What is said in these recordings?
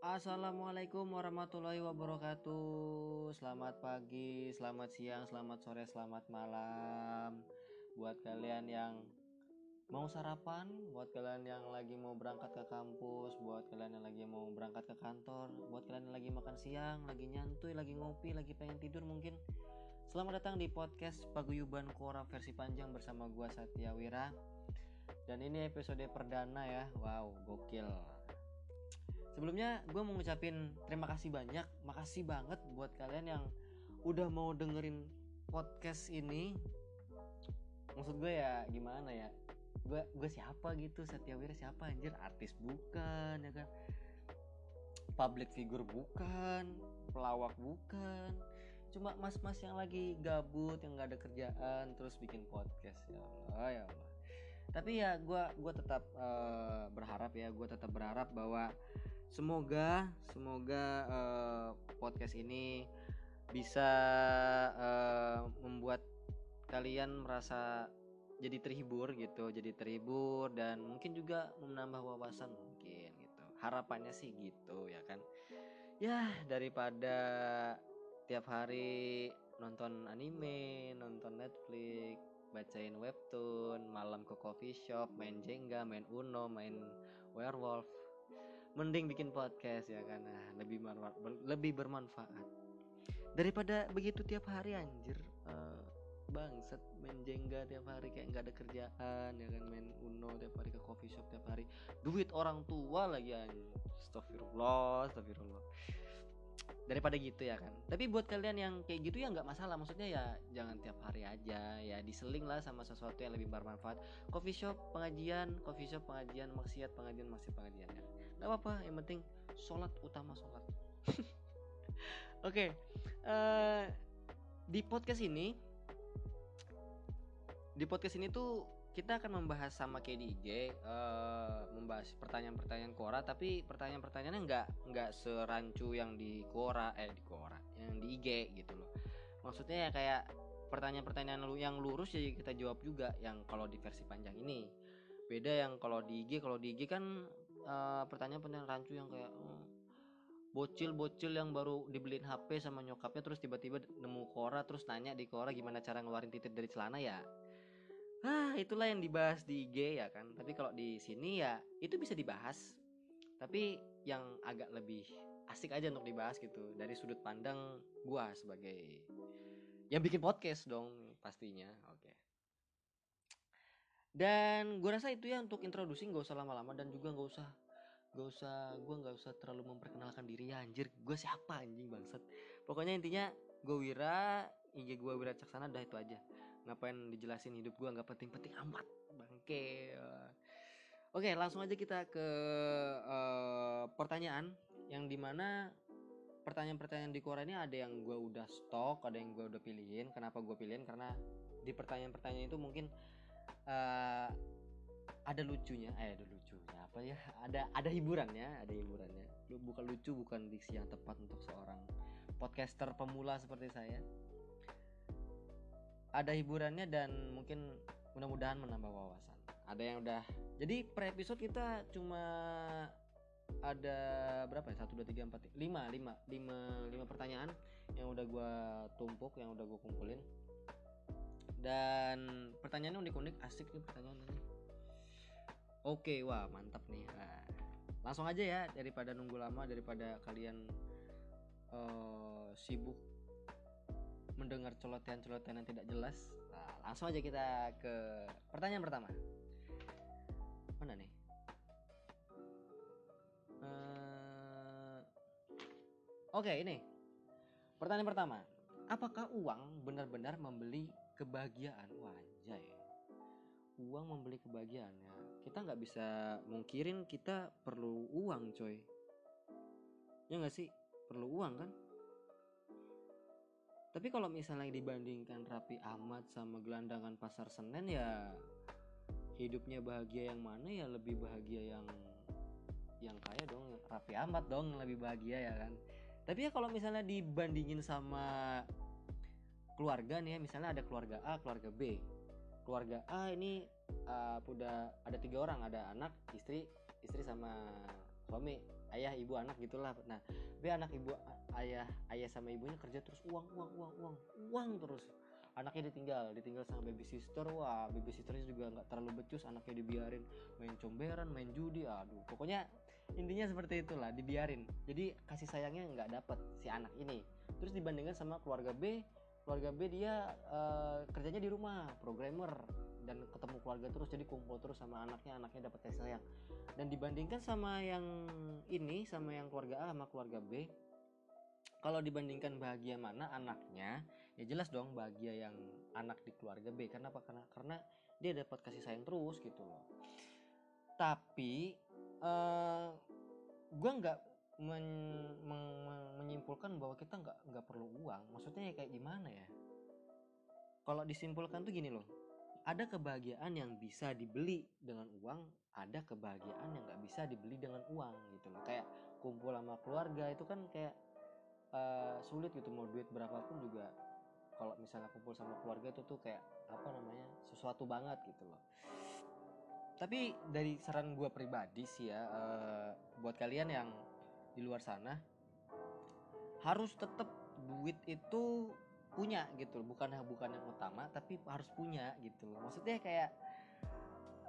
Assalamualaikum warahmatullahi wabarakatuh. Selamat pagi, selamat siang, selamat sore, selamat malam. Buat kalian yang mau sarapan Buat kalian yang lagi mau berangkat ke kampus Buat kalian yang lagi mau berangkat ke kantor Buat kalian yang lagi makan siang, lagi nyantuy, lagi ngopi, lagi pengen tidur mungkin. Selamat datang di podcast Paguyuban Kora versi panjang bersama gua Satya Wira. Dan ini episode perdana ya. Wow, gokil Sebelumnya gue mau ngucapin terima kasih banyak, makasih banget buat kalian yang udah mau dengerin podcast ini. Maksud gue ya gimana ya? Gue gue siapa gitu? Satya Wira siapa anjir? Artis bukan ya kan? Public figure bukan, pelawak bukan. Cuma mas-mas yang lagi gabut, yang gak ada kerjaan, terus bikin podcast ya Allah ya Allah. Tapi ya gue gue tetap uh, berharap ya, gue tetap berharap bahwa semoga semoga uh, podcast ini bisa uh, membuat kalian merasa jadi terhibur gitu jadi terhibur dan mungkin juga menambah wawasan mungkin gitu. Harapannya sih gitu ya kan? Ya daripada tiap hari nonton anime nonton Netflix bacain webtoon malam ke coffee shop main Jenga main Uno main Werewolf mending bikin podcast ya nah, lebih lebih bermanfaat. Daripada begitu tiap hari anjir. Uh, bangsat main jengga tiap hari kayak nggak ada kerjaan ya kan? Main uno tiap hari ke coffee shop tiap hari. Duit orang tua lagi anjir. Astagfirullah astagfirullah. Daripada gitu ya kan? Tapi buat kalian yang kayak gitu ya nggak masalah. Maksudnya ya jangan tiap hari aja. Ya diseling lah sama sesuatu yang lebih bermanfaat. Coffee shop pengajian coffee shop pengajian maksiat pengajian maksiat pengajian ya nggak apa-apa yang penting sholat utama sholat oke okay. uh, eh, di podcast ini di podcast ini tuh kita akan membahas sama kayak di uh, membahas pertanyaan-pertanyaan Quora tapi pertanyaan-pertanyaannya nggak nggak serancu yang di Quora eh di Quora yang di IG gitu loh maksudnya ya kayak pertanyaan-pertanyaan yang lurus jadi kita jawab juga yang kalau di versi panjang ini beda yang kalau di IG kalau di IG kan uh, pertanyaan-pertanyaan rancu yang kayak uh, bocil-bocil yang baru dibeliin HP sama nyokapnya terus tiba-tiba nemu Quora terus nanya di Quora gimana cara ngeluarin titik dari celana ya? Ah itulah yang dibahas di IG ya kan? Tapi kalau di sini ya itu bisa dibahas. Tapi yang agak lebih asik aja untuk dibahas gitu dari sudut pandang gua sebagai yang bikin podcast dong pastinya. Oke. okay. Dan gua rasa itu ya untuk introduksi nggak usah lama-lama dan juga nggak usah gak usah gue nggak usah terlalu memperkenalkan diri ya anjir gue siapa anjing bangsat. Pokoknya intinya gue Wira IG gue Wira Caksana dah itu aja. Ngapain dijelasin hidup gue nggak penting-penting amat bangke. Oke langsung aja kita ke uh, pertanyaan yang di mana pertanyaan-pertanyaan di Quora ini ada yang gue udah stok ada yang gue udah pilihin. Kenapa gue pilihin? Karena di pertanyaan-pertanyaan itu mungkin uh, ada lucunya eh ada lucunya apa ya ada ada hiburannya ada hiburannya bukan lucu bukan diksi yang tepat untuk seorang podcaster pemula seperti saya ada hiburannya dan mungkin mudah-mudahan menambah wawasan. Ada yang udah jadi per episode kita cuma ada berapa ya? 1 2 3 4 5 5 5 5 pertanyaan yang udah gua tumpuk, yang udah gua kumpulin. Dan pertanyaannya unik-unik, asik nih pertanyaannya. Oke, wah mantap nih. Nah, langsung aja ya daripada nunggu lama daripada kalian uh, sibuk mendengar celotehan-celotehan yang tidak jelas. Nah, langsung aja kita ke pertanyaan pertama. Mana nih? Uh, oke okay, ini. Pertanyaan pertama. Apakah uang benar-benar membeli kebahagiaan. Wajah ya uang membeli kebahagiaan ya. Kita nggak bisa mungkirin kita perlu uang coy. Ya nggak sih? Perlu uang kan? Tapi kalau misalnya dibandingkan Rapi Ahmad sama gelandangan pasar Senen ya hidupnya bahagia yang mana ya lebih bahagia yang yang kaya dong. Rapi Ahmad dong lebih bahagia ya kan? Tapi ya kalau misalnya dibandingin sama keluarga nih ya. Misalnya ada keluarga A keluarga B. Keluarga A ini uh, udah ada tiga orang. Ada anak istri istri sama suami. Ayah ibu anak gitulah. Nah B anak ibu ayah ayah sama ibunya kerja terus uang uang uang uang. Uang terus. Anaknya ditinggal. Ditinggal sama baby sister. Wah baby sisternya juga nggak terlalu becus. Anaknya dibiarin main comberan main judi. Aduh pokoknya intinya seperti itulah dibiarin. Jadi kasih sayangnya nggak dapet si anak ini. Terus dibandingkan sama keluarga B keluarga B dia uh, kerjanya di rumah programmer. Dan ketemu keluarga terus jadi kumpul terus sama anaknya anaknya dapat kasih sayang. Dan dibandingkan sama yang ini sama yang keluarga A sama keluarga B kalau dibandingkan bahagia mana anaknya ya jelas dong bahagia yang anak di keluarga B. Karena apa? Karena karena dia dapat kasih sayang terus gitu loh. Tapi uh, eh, gue nggak men, men, menyimpulkan bahwa kita nggak nggak perlu uang. Maksudnya ya kayak gimana ya? Kalau disimpulkan tuh gini loh. Ada kebahagiaan yang bisa dibeli dengan uang ada kebahagiaan yang nggak bisa dibeli dengan uang gitu loh. Kayak kumpul sama keluarga itu kan kayak uh, sulit gitu. Mau duit berapapun juga kalau misalnya kumpul sama keluarga itu tuh kayak apa namanya sesuatu banget gitu loh. Tapi dari saran gue pribadi sih ya uh, buat kalian yang di luar sana harus tetap duit itu punya gitu bukan bukan yang utama tapi harus punya gitu loh. Maksudnya kayak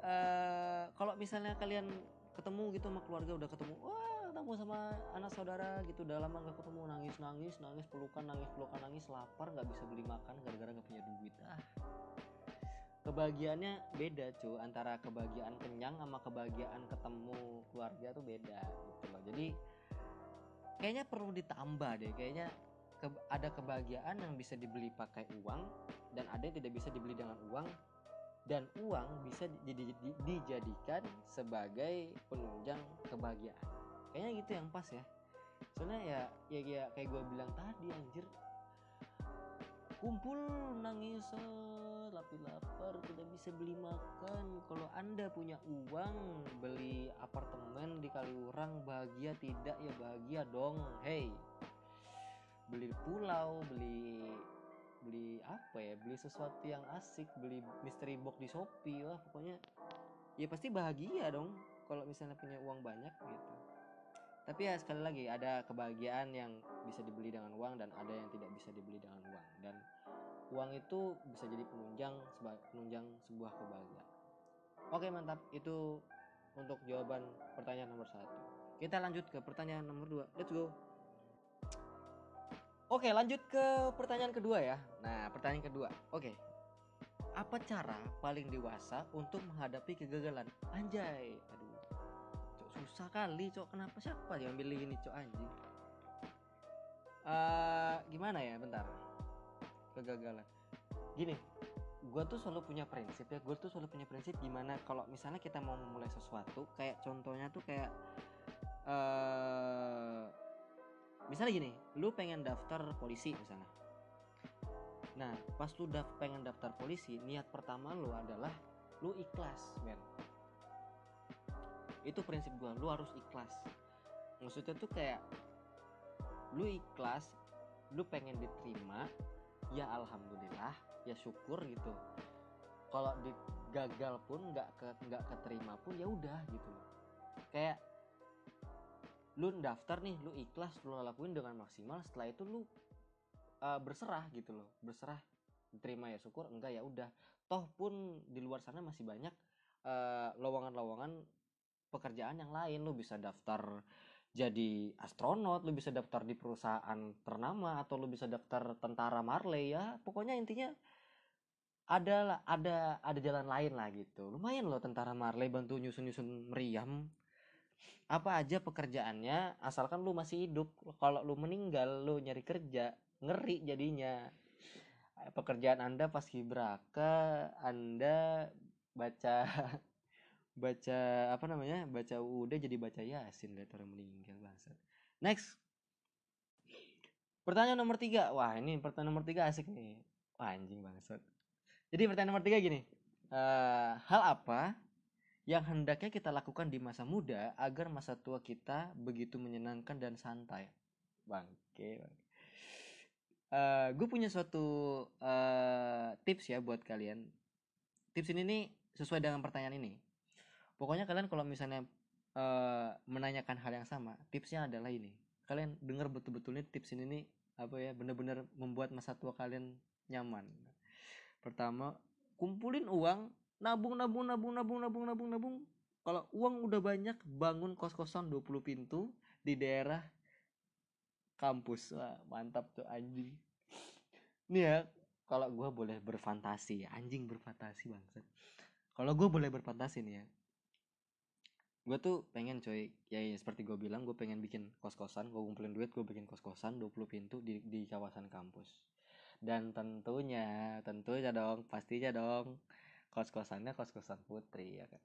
uh, kalau misalnya kalian ketemu gitu sama keluarga udah ketemu wah ketemu sama anak saudara gitu. Udah lama gak ketemu nangis nangis nangis pelukan nangis pelukan nangis lapar nggak bisa beli makan gara-gara nggak punya duit. Ah. Kebahagiaannya beda cuy antara kebahagiaan kenyang sama kebahagiaan ketemu keluarga tuh beda gitu loh. Jadi kayaknya perlu ditambah deh kayaknya ke, ada kebahagiaan yang bisa dibeli pakai uang dan ada yang tidak bisa dibeli dengan uang dan uang bisa di, di, di, dijadikan sebagai penunjang kebahagiaan. Kayaknya gitu yang pas ya. Soalnya ya ya, ya kayak gue bilang tadi anjir kumpul nangis tapi lapar tidak bisa beli makan. Kalau anda punya uang beli apartemen di Kaliurang bahagia tidak? Ya bahagia dong. Hey beli pulau beli beli apa ya? Beli sesuatu yang asik beli mystery box di Shopee wah pokoknya ya pasti bahagia dong kalau misalnya punya uang banyak gitu tapi ya sekali lagi ada kebahagiaan yang bisa dibeli dengan uang dan ada yang tidak bisa dibeli dengan uang. Dan uang itu bisa jadi penunjang penunjang sebuah kebahagiaan. Oke mantap. Itu untuk jawaban pertanyaan nomor satu. Kita lanjut ke pertanyaan nomor dua. Let's go. Oke lanjut ke pertanyaan kedua ya. Nah pertanyaan kedua. Oke. Apa cara paling dewasa untuk menghadapi kegagalan? Anjay. Aduh susah kali cok. Kenapa siapa yang pilih ini cok anjing? Uh, gimana ya? Bentar. Kegagalan. Gini gue tuh selalu punya prinsip ya. Gue tuh selalu punya prinsip gimana kalau misalnya kita mau memulai sesuatu kayak contohnya tuh kayak uh, misalnya gini lu pengen daftar polisi misalnya. Nah pas lu daf pengen daftar polisi niat pertama lu adalah lu ikhlas men itu prinsip gue lu harus ikhlas. Maksudnya tuh kayak lu ikhlas lu pengen diterima ya alhamdulillah ya syukur gitu. Kalau digagal pun nggak ke nggak keterima pun ya udah gitu kayak lu daftar nih lu ikhlas lu lakuin dengan maksimal setelah itu lu uh, berserah gitu loh. Berserah diterima ya syukur enggak ya udah. Toh pun di luar sana masih banyak uh, lowongan-lowongan pekerjaan yang lain lu bisa daftar jadi astronot, lu bisa daftar di perusahaan ternama atau lu bisa daftar tentara Marley ya. Pokoknya intinya ada ada ada jalan lain lah gitu. Lumayan loh tentara Marley bantu nyusun-nyusun meriam. Apa aja pekerjaannya asalkan lu masih hidup. Kalau lu meninggal lu nyari kerja, ngeri jadinya. Pekerjaan Anda pas kibraka, Anda baca baca apa namanya baca udah jadi baca yasin lihat orang meninggal bangsat. Next. Pertanyaan nomor tiga. Wah ini pertanyaan nomor tiga asik nih. Wah, anjing bangsat. Jadi pertanyaan nomor tiga gini uh, hal apa yang hendaknya kita lakukan di masa muda agar masa tua kita begitu menyenangkan dan santai? Bangke, bangke. Uh, gue punya suatu uh, tips ya buat kalian. Tips ini nih sesuai dengan pertanyaan ini pokoknya kalian kalau misalnya uh, menanyakan hal yang sama tipsnya adalah ini. Kalian dengar betul-betul nih tips ini nih apa ya benar-benar membuat masa tua kalian nyaman. Pertama kumpulin uang nabung nabung nabung nabung nabung nabung nabung. Kalau uang udah banyak bangun kos-kosan 20 pintu di daerah kampus. Wah, mantap tuh anjing. Nih ya kalau gue boleh berfantasi anjing berfantasi banget kalau gue boleh berfantasi nih ya gue tuh pengen coy ya, ya seperti gue bilang gue pengen bikin kos-kosan gue kumpulin duit gue bikin kos-kosan 20 pintu di, di kawasan kampus. Dan tentunya tentunya dong pastinya dong kos-kosannya kos-kosan putri ya kan?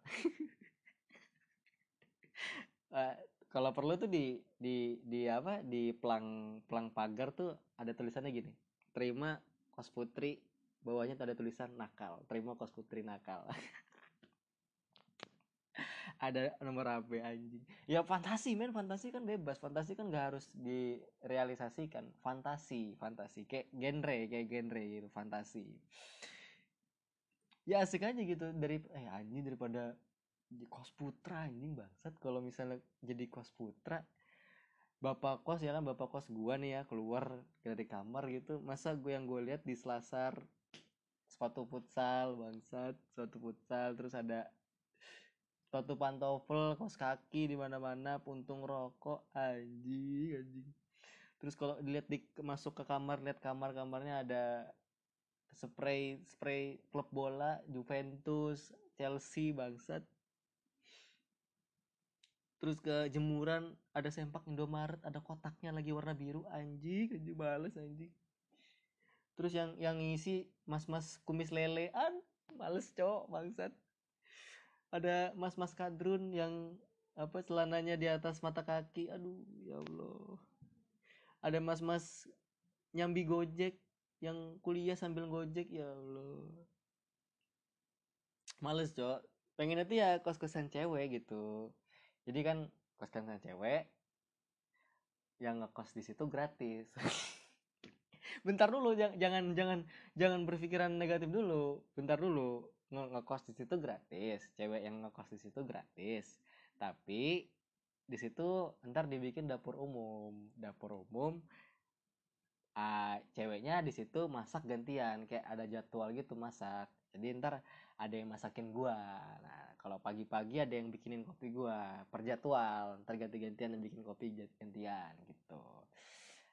Uh, kalau perlu tuh di di di apa di pelang pelang pagar tuh ada tulisannya gini terima kos putri bawahnya ada tulisan nakal terima kos putri nakal ada nomor HP anjing. Ya fantasi men. Fantasi kan bebas. Fantasi kan gak harus direalisasikan. Fantasi fantasi. Kayak genre kayak genre gitu fantasi. Ya asik aja gitu. Dari eh anjing daripada kos putra anjing bangsat. Kalau misalnya jadi kos putra bapak kos ya kan bapak kos gua nih ya keluar dari kamar gitu. Masa gue yang gue lihat di selasar sepatu futsal bangsat sepatu futsal terus ada sepatu pantofel kos kaki di mana mana puntung rokok anjing anjing. Terus kalau dilihat di masuk ke kamar lihat kamar kamarnya ada spray spray klub bola Juventus Chelsea bangsat. Terus ke jemuran ada sempak Indomaret ada kotaknya lagi warna biru anjing anjing males anjing. Terus yang yang ngisi mas-mas kumis lelean males cowok bangsat ada mas-mas kadrun yang apa celananya di atas mata kaki. Aduh ya Allah. Ada mas-mas nyambi gojek yang kuliah sambil gojek ya Allah. Males cok. Pengen itu ya kos-kosan cewek gitu. Jadi kan kos-kosan cewek yang ngekos di situ gratis. Bentar dulu jangan jangan jangan berpikiran negatif dulu. Bentar dulu ngekos di situ gratis cewek yang ngekos di situ gratis. Tapi di situ ntar dibikin dapur umum. Dapur umum uh, ceweknya di situ masak gantian kayak ada jadwal gitu masak. Jadi ntar ada yang masakin gua. Nah kalau pagi-pagi ada yang bikinin kopi gua per jadwal. Ntar ganti-gantian yang bikin kopi gantian gitu.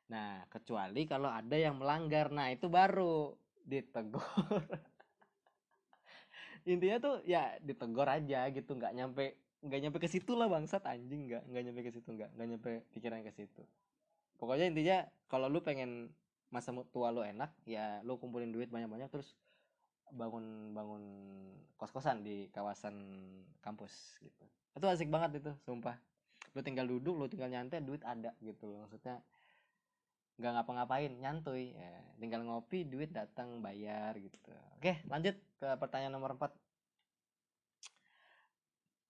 Nah kecuali kalau ada yang melanggar. Nah itu baru ditegur intinya tuh ya ditegur aja gitu nggak nyampe nggak nyampe ke situ lah bangsat anjing nggak nggak nyampe ke situ nggak nggak nyampe pikiran ke situ. Pokoknya intinya kalau lu pengen masa tua lu enak ya lu kumpulin duit banyak-banyak terus bangun bangun kos-kosan di kawasan kampus gitu. Itu asik banget itu sumpah. Lu tinggal duduk lu tinggal nyantai duit ada gitu loh. Maksudnya nggak ngapa-ngapain nyantuy ya, tinggal ngopi duit datang bayar gitu. Oke lanjut ke pertanyaan nomor 4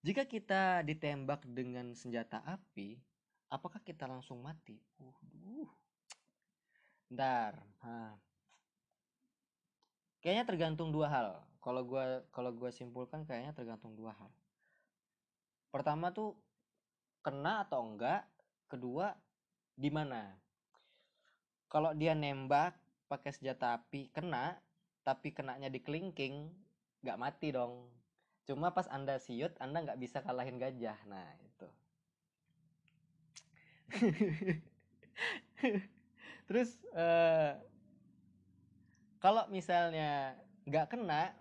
jika kita ditembak dengan senjata api apakah kita langsung mati? Uh, uh. ntar nah. kayaknya tergantung dua hal. Kalau gua kalau gua simpulkan kayaknya tergantung dua hal. Pertama tuh kena atau enggak? Kedua di mana kalau dia nembak pakai senjata api kena tapi kenanya di kelingking nggak mati dong. Cuma pas anda siut anda nggak bisa kalahin gajah. Nah itu. Terus uh, kalau misalnya nggak kena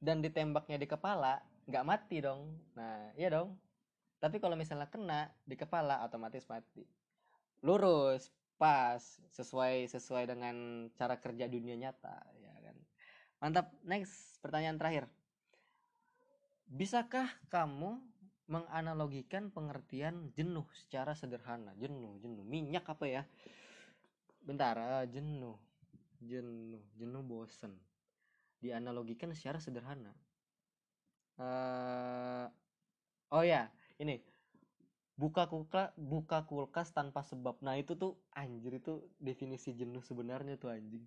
dan ditembaknya di kepala nggak mati dong. Nah iya dong. Tapi kalau misalnya kena di kepala otomatis mati. Lurus pas sesuai sesuai dengan cara kerja dunia nyata ya kan. Mantap next pertanyaan terakhir. Bisakah kamu menganalogikan pengertian jenuh secara sederhana? Jenuh jenuh. Minyak apa ya? Bentar uh, jenuh jenuh jenuh bosen. Dianalogikan secara sederhana. Uh, oh ya ini buka kulkas buka kulkas tanpa sebab. Nah itu tuh anjir itu definisi jenuh sebenarnya tuh anjing.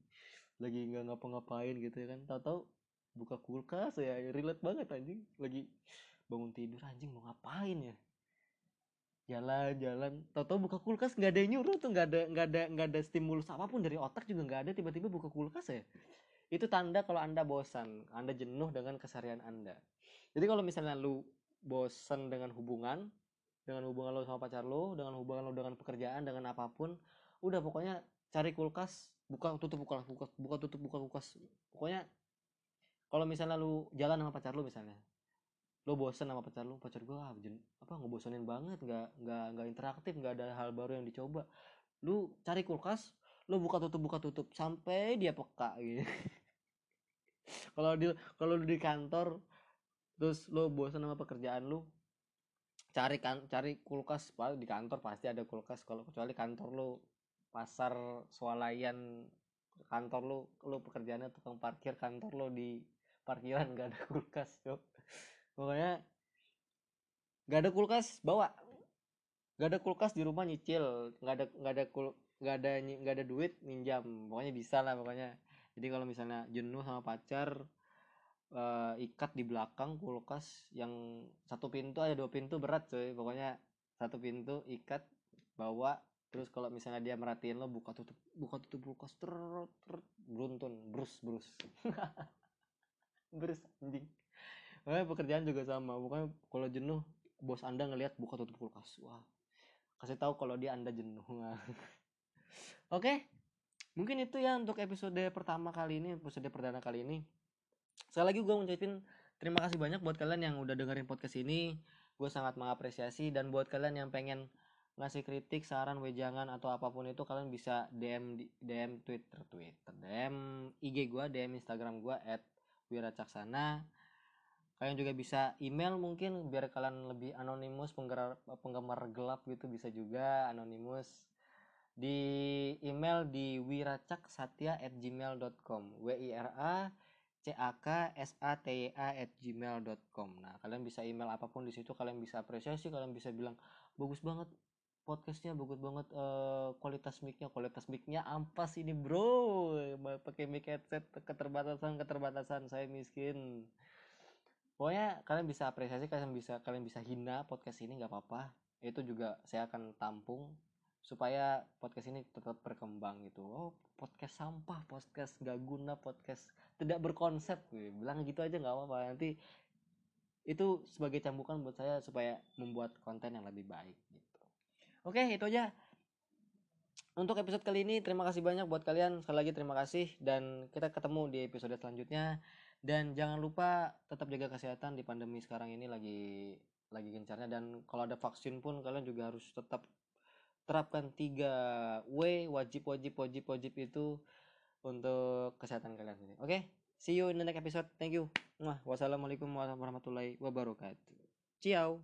Lagi nggak ngapa-ngapain gitu ya kan. Tahu-tahu buka kulkas ya relate banget anjing. Lagi bangun tidur anjing mau ngapain ya? Jalan-jalan tau-tau buka kulkas nggak ada nyuruh tuh nggak ada nggak ada nggak ada stimulus apa pun dari otak juga nggak ada tiba-tiba buka kulkas ya. Itu tanda kalau anda bosan anda jenuh dengan keseharian anda. Jadi kalau misalnya lu bosan dengan hubungan dengan hubungan lo sama pacar lo dengan hubungan lo dengan pekerjaan dengan apa pun udah pokoknya cari kulkas buka tutup buka kulkas buka tutup buka kulkas. Pokoknya kalau misalnya lu jalan sama pacar lu misalnya lo bosen sama pacar lu pacar gua ah, jen, apa ngebosenin banget nggak nggak nggak interaktif nggak ada hal baru yang dicoba. Lu cari kulkas lu buka tutup buka tutup sampai dia peka gitu. Kalau di kalau di kantor terus lo bosan sama pekerjaan lu cari kan cari kulkas di kantor pasti ada kulkas kalau kecuali kantor lu pasar swalayan kantor lu lu pekerjaannya tukang parkir kantor lu di parkiran gak ada kulkas yuk pokoknya nggak ada kulkas bawa. Nggak ada kulkas di rumah nyicil nggak ada nggak ada kul nggak ada nggak ada duit minjam. Pokoknya bisa lah pokoknya. Jadi kalau misalnya jenuh sama pacar uh, ikat di belakang kulkas yang satu pintu aja dua pintu berat coy pokoknya satu pintu ikat bawa terus kalau misalnya dia merhatiin lo buka tutup buka tutup kulkas ter, ter beruntun brus brus brus anjing Pokoknya pekerjaan juga sama. Pokoknya kalau jenuh, bos Anda ngelihat buka tutup kulkas. Wah. Kasih tahu kalau dia Anda jenuh. Oke. Okay. Mungkin itu ya untuk episode pertama kali ini, episode perdana kali ini. Sekali lagi gue ngucapin terima kasih banyak buat kalian yang udah dengerin podcast ini. Gue sangat mengapresiasi dan buat kalian yang pengen ngasih kritik, saran, wejangan atau apa pun itu kalian bisa DM DM Twitter, Twitter, DM IG gue, DM Instagram gue at Wiracaksana. Kalian juga bisa email mungkin biar kalian lebih anonimus penggemar penggemar gelap gitu bisa juga anonimus. Di email di wiracaksatya@gmail.com w i r a c a k s a t a at gmail.com nah kalian bisa email apa pun di situ kalian bisa apresiasi kalian bisa bilang bagus banget podcastnya bagus banget uh, kualitas micnya. Kualitas micnya ampas ini bro. Pakai mic headset keterbatasan keterbatasan saya miskin. Pokoknya kalian bisa apresiasi kalian bisa kalian bisa hina podcast ini nggak apa-apa. Itu juga saya akan tampung supaya podcast ini tetap berkembang gitu. Oh podcast sampah podcast gak guna podcast tidak berkonsep. Gue bilang gitu aja nggak apa-apa. Nanti itu sebagai cambukan buat saya supaya membuat konten yang lebih baik gitu. Oke itu aja. Untuk episode kali ini terima kasih banyak buat kalian. Sekali lagi terima kasih dan kita ketemu di episode selanjutnya. Dan jangan lupa tetap jaga kesehatan di pandemi sekarang ini lagi lagi gencarnya. Dan kalau ada vaksin pun kalian juga harus tetap terapkan 3 W wajib wajib wajib wajib itu untuk kesehatan kalian. Oke, okay? see you in the next episode. Thank you. Wassalamualaikum warahmatullahi wabarakatuh. Ciao.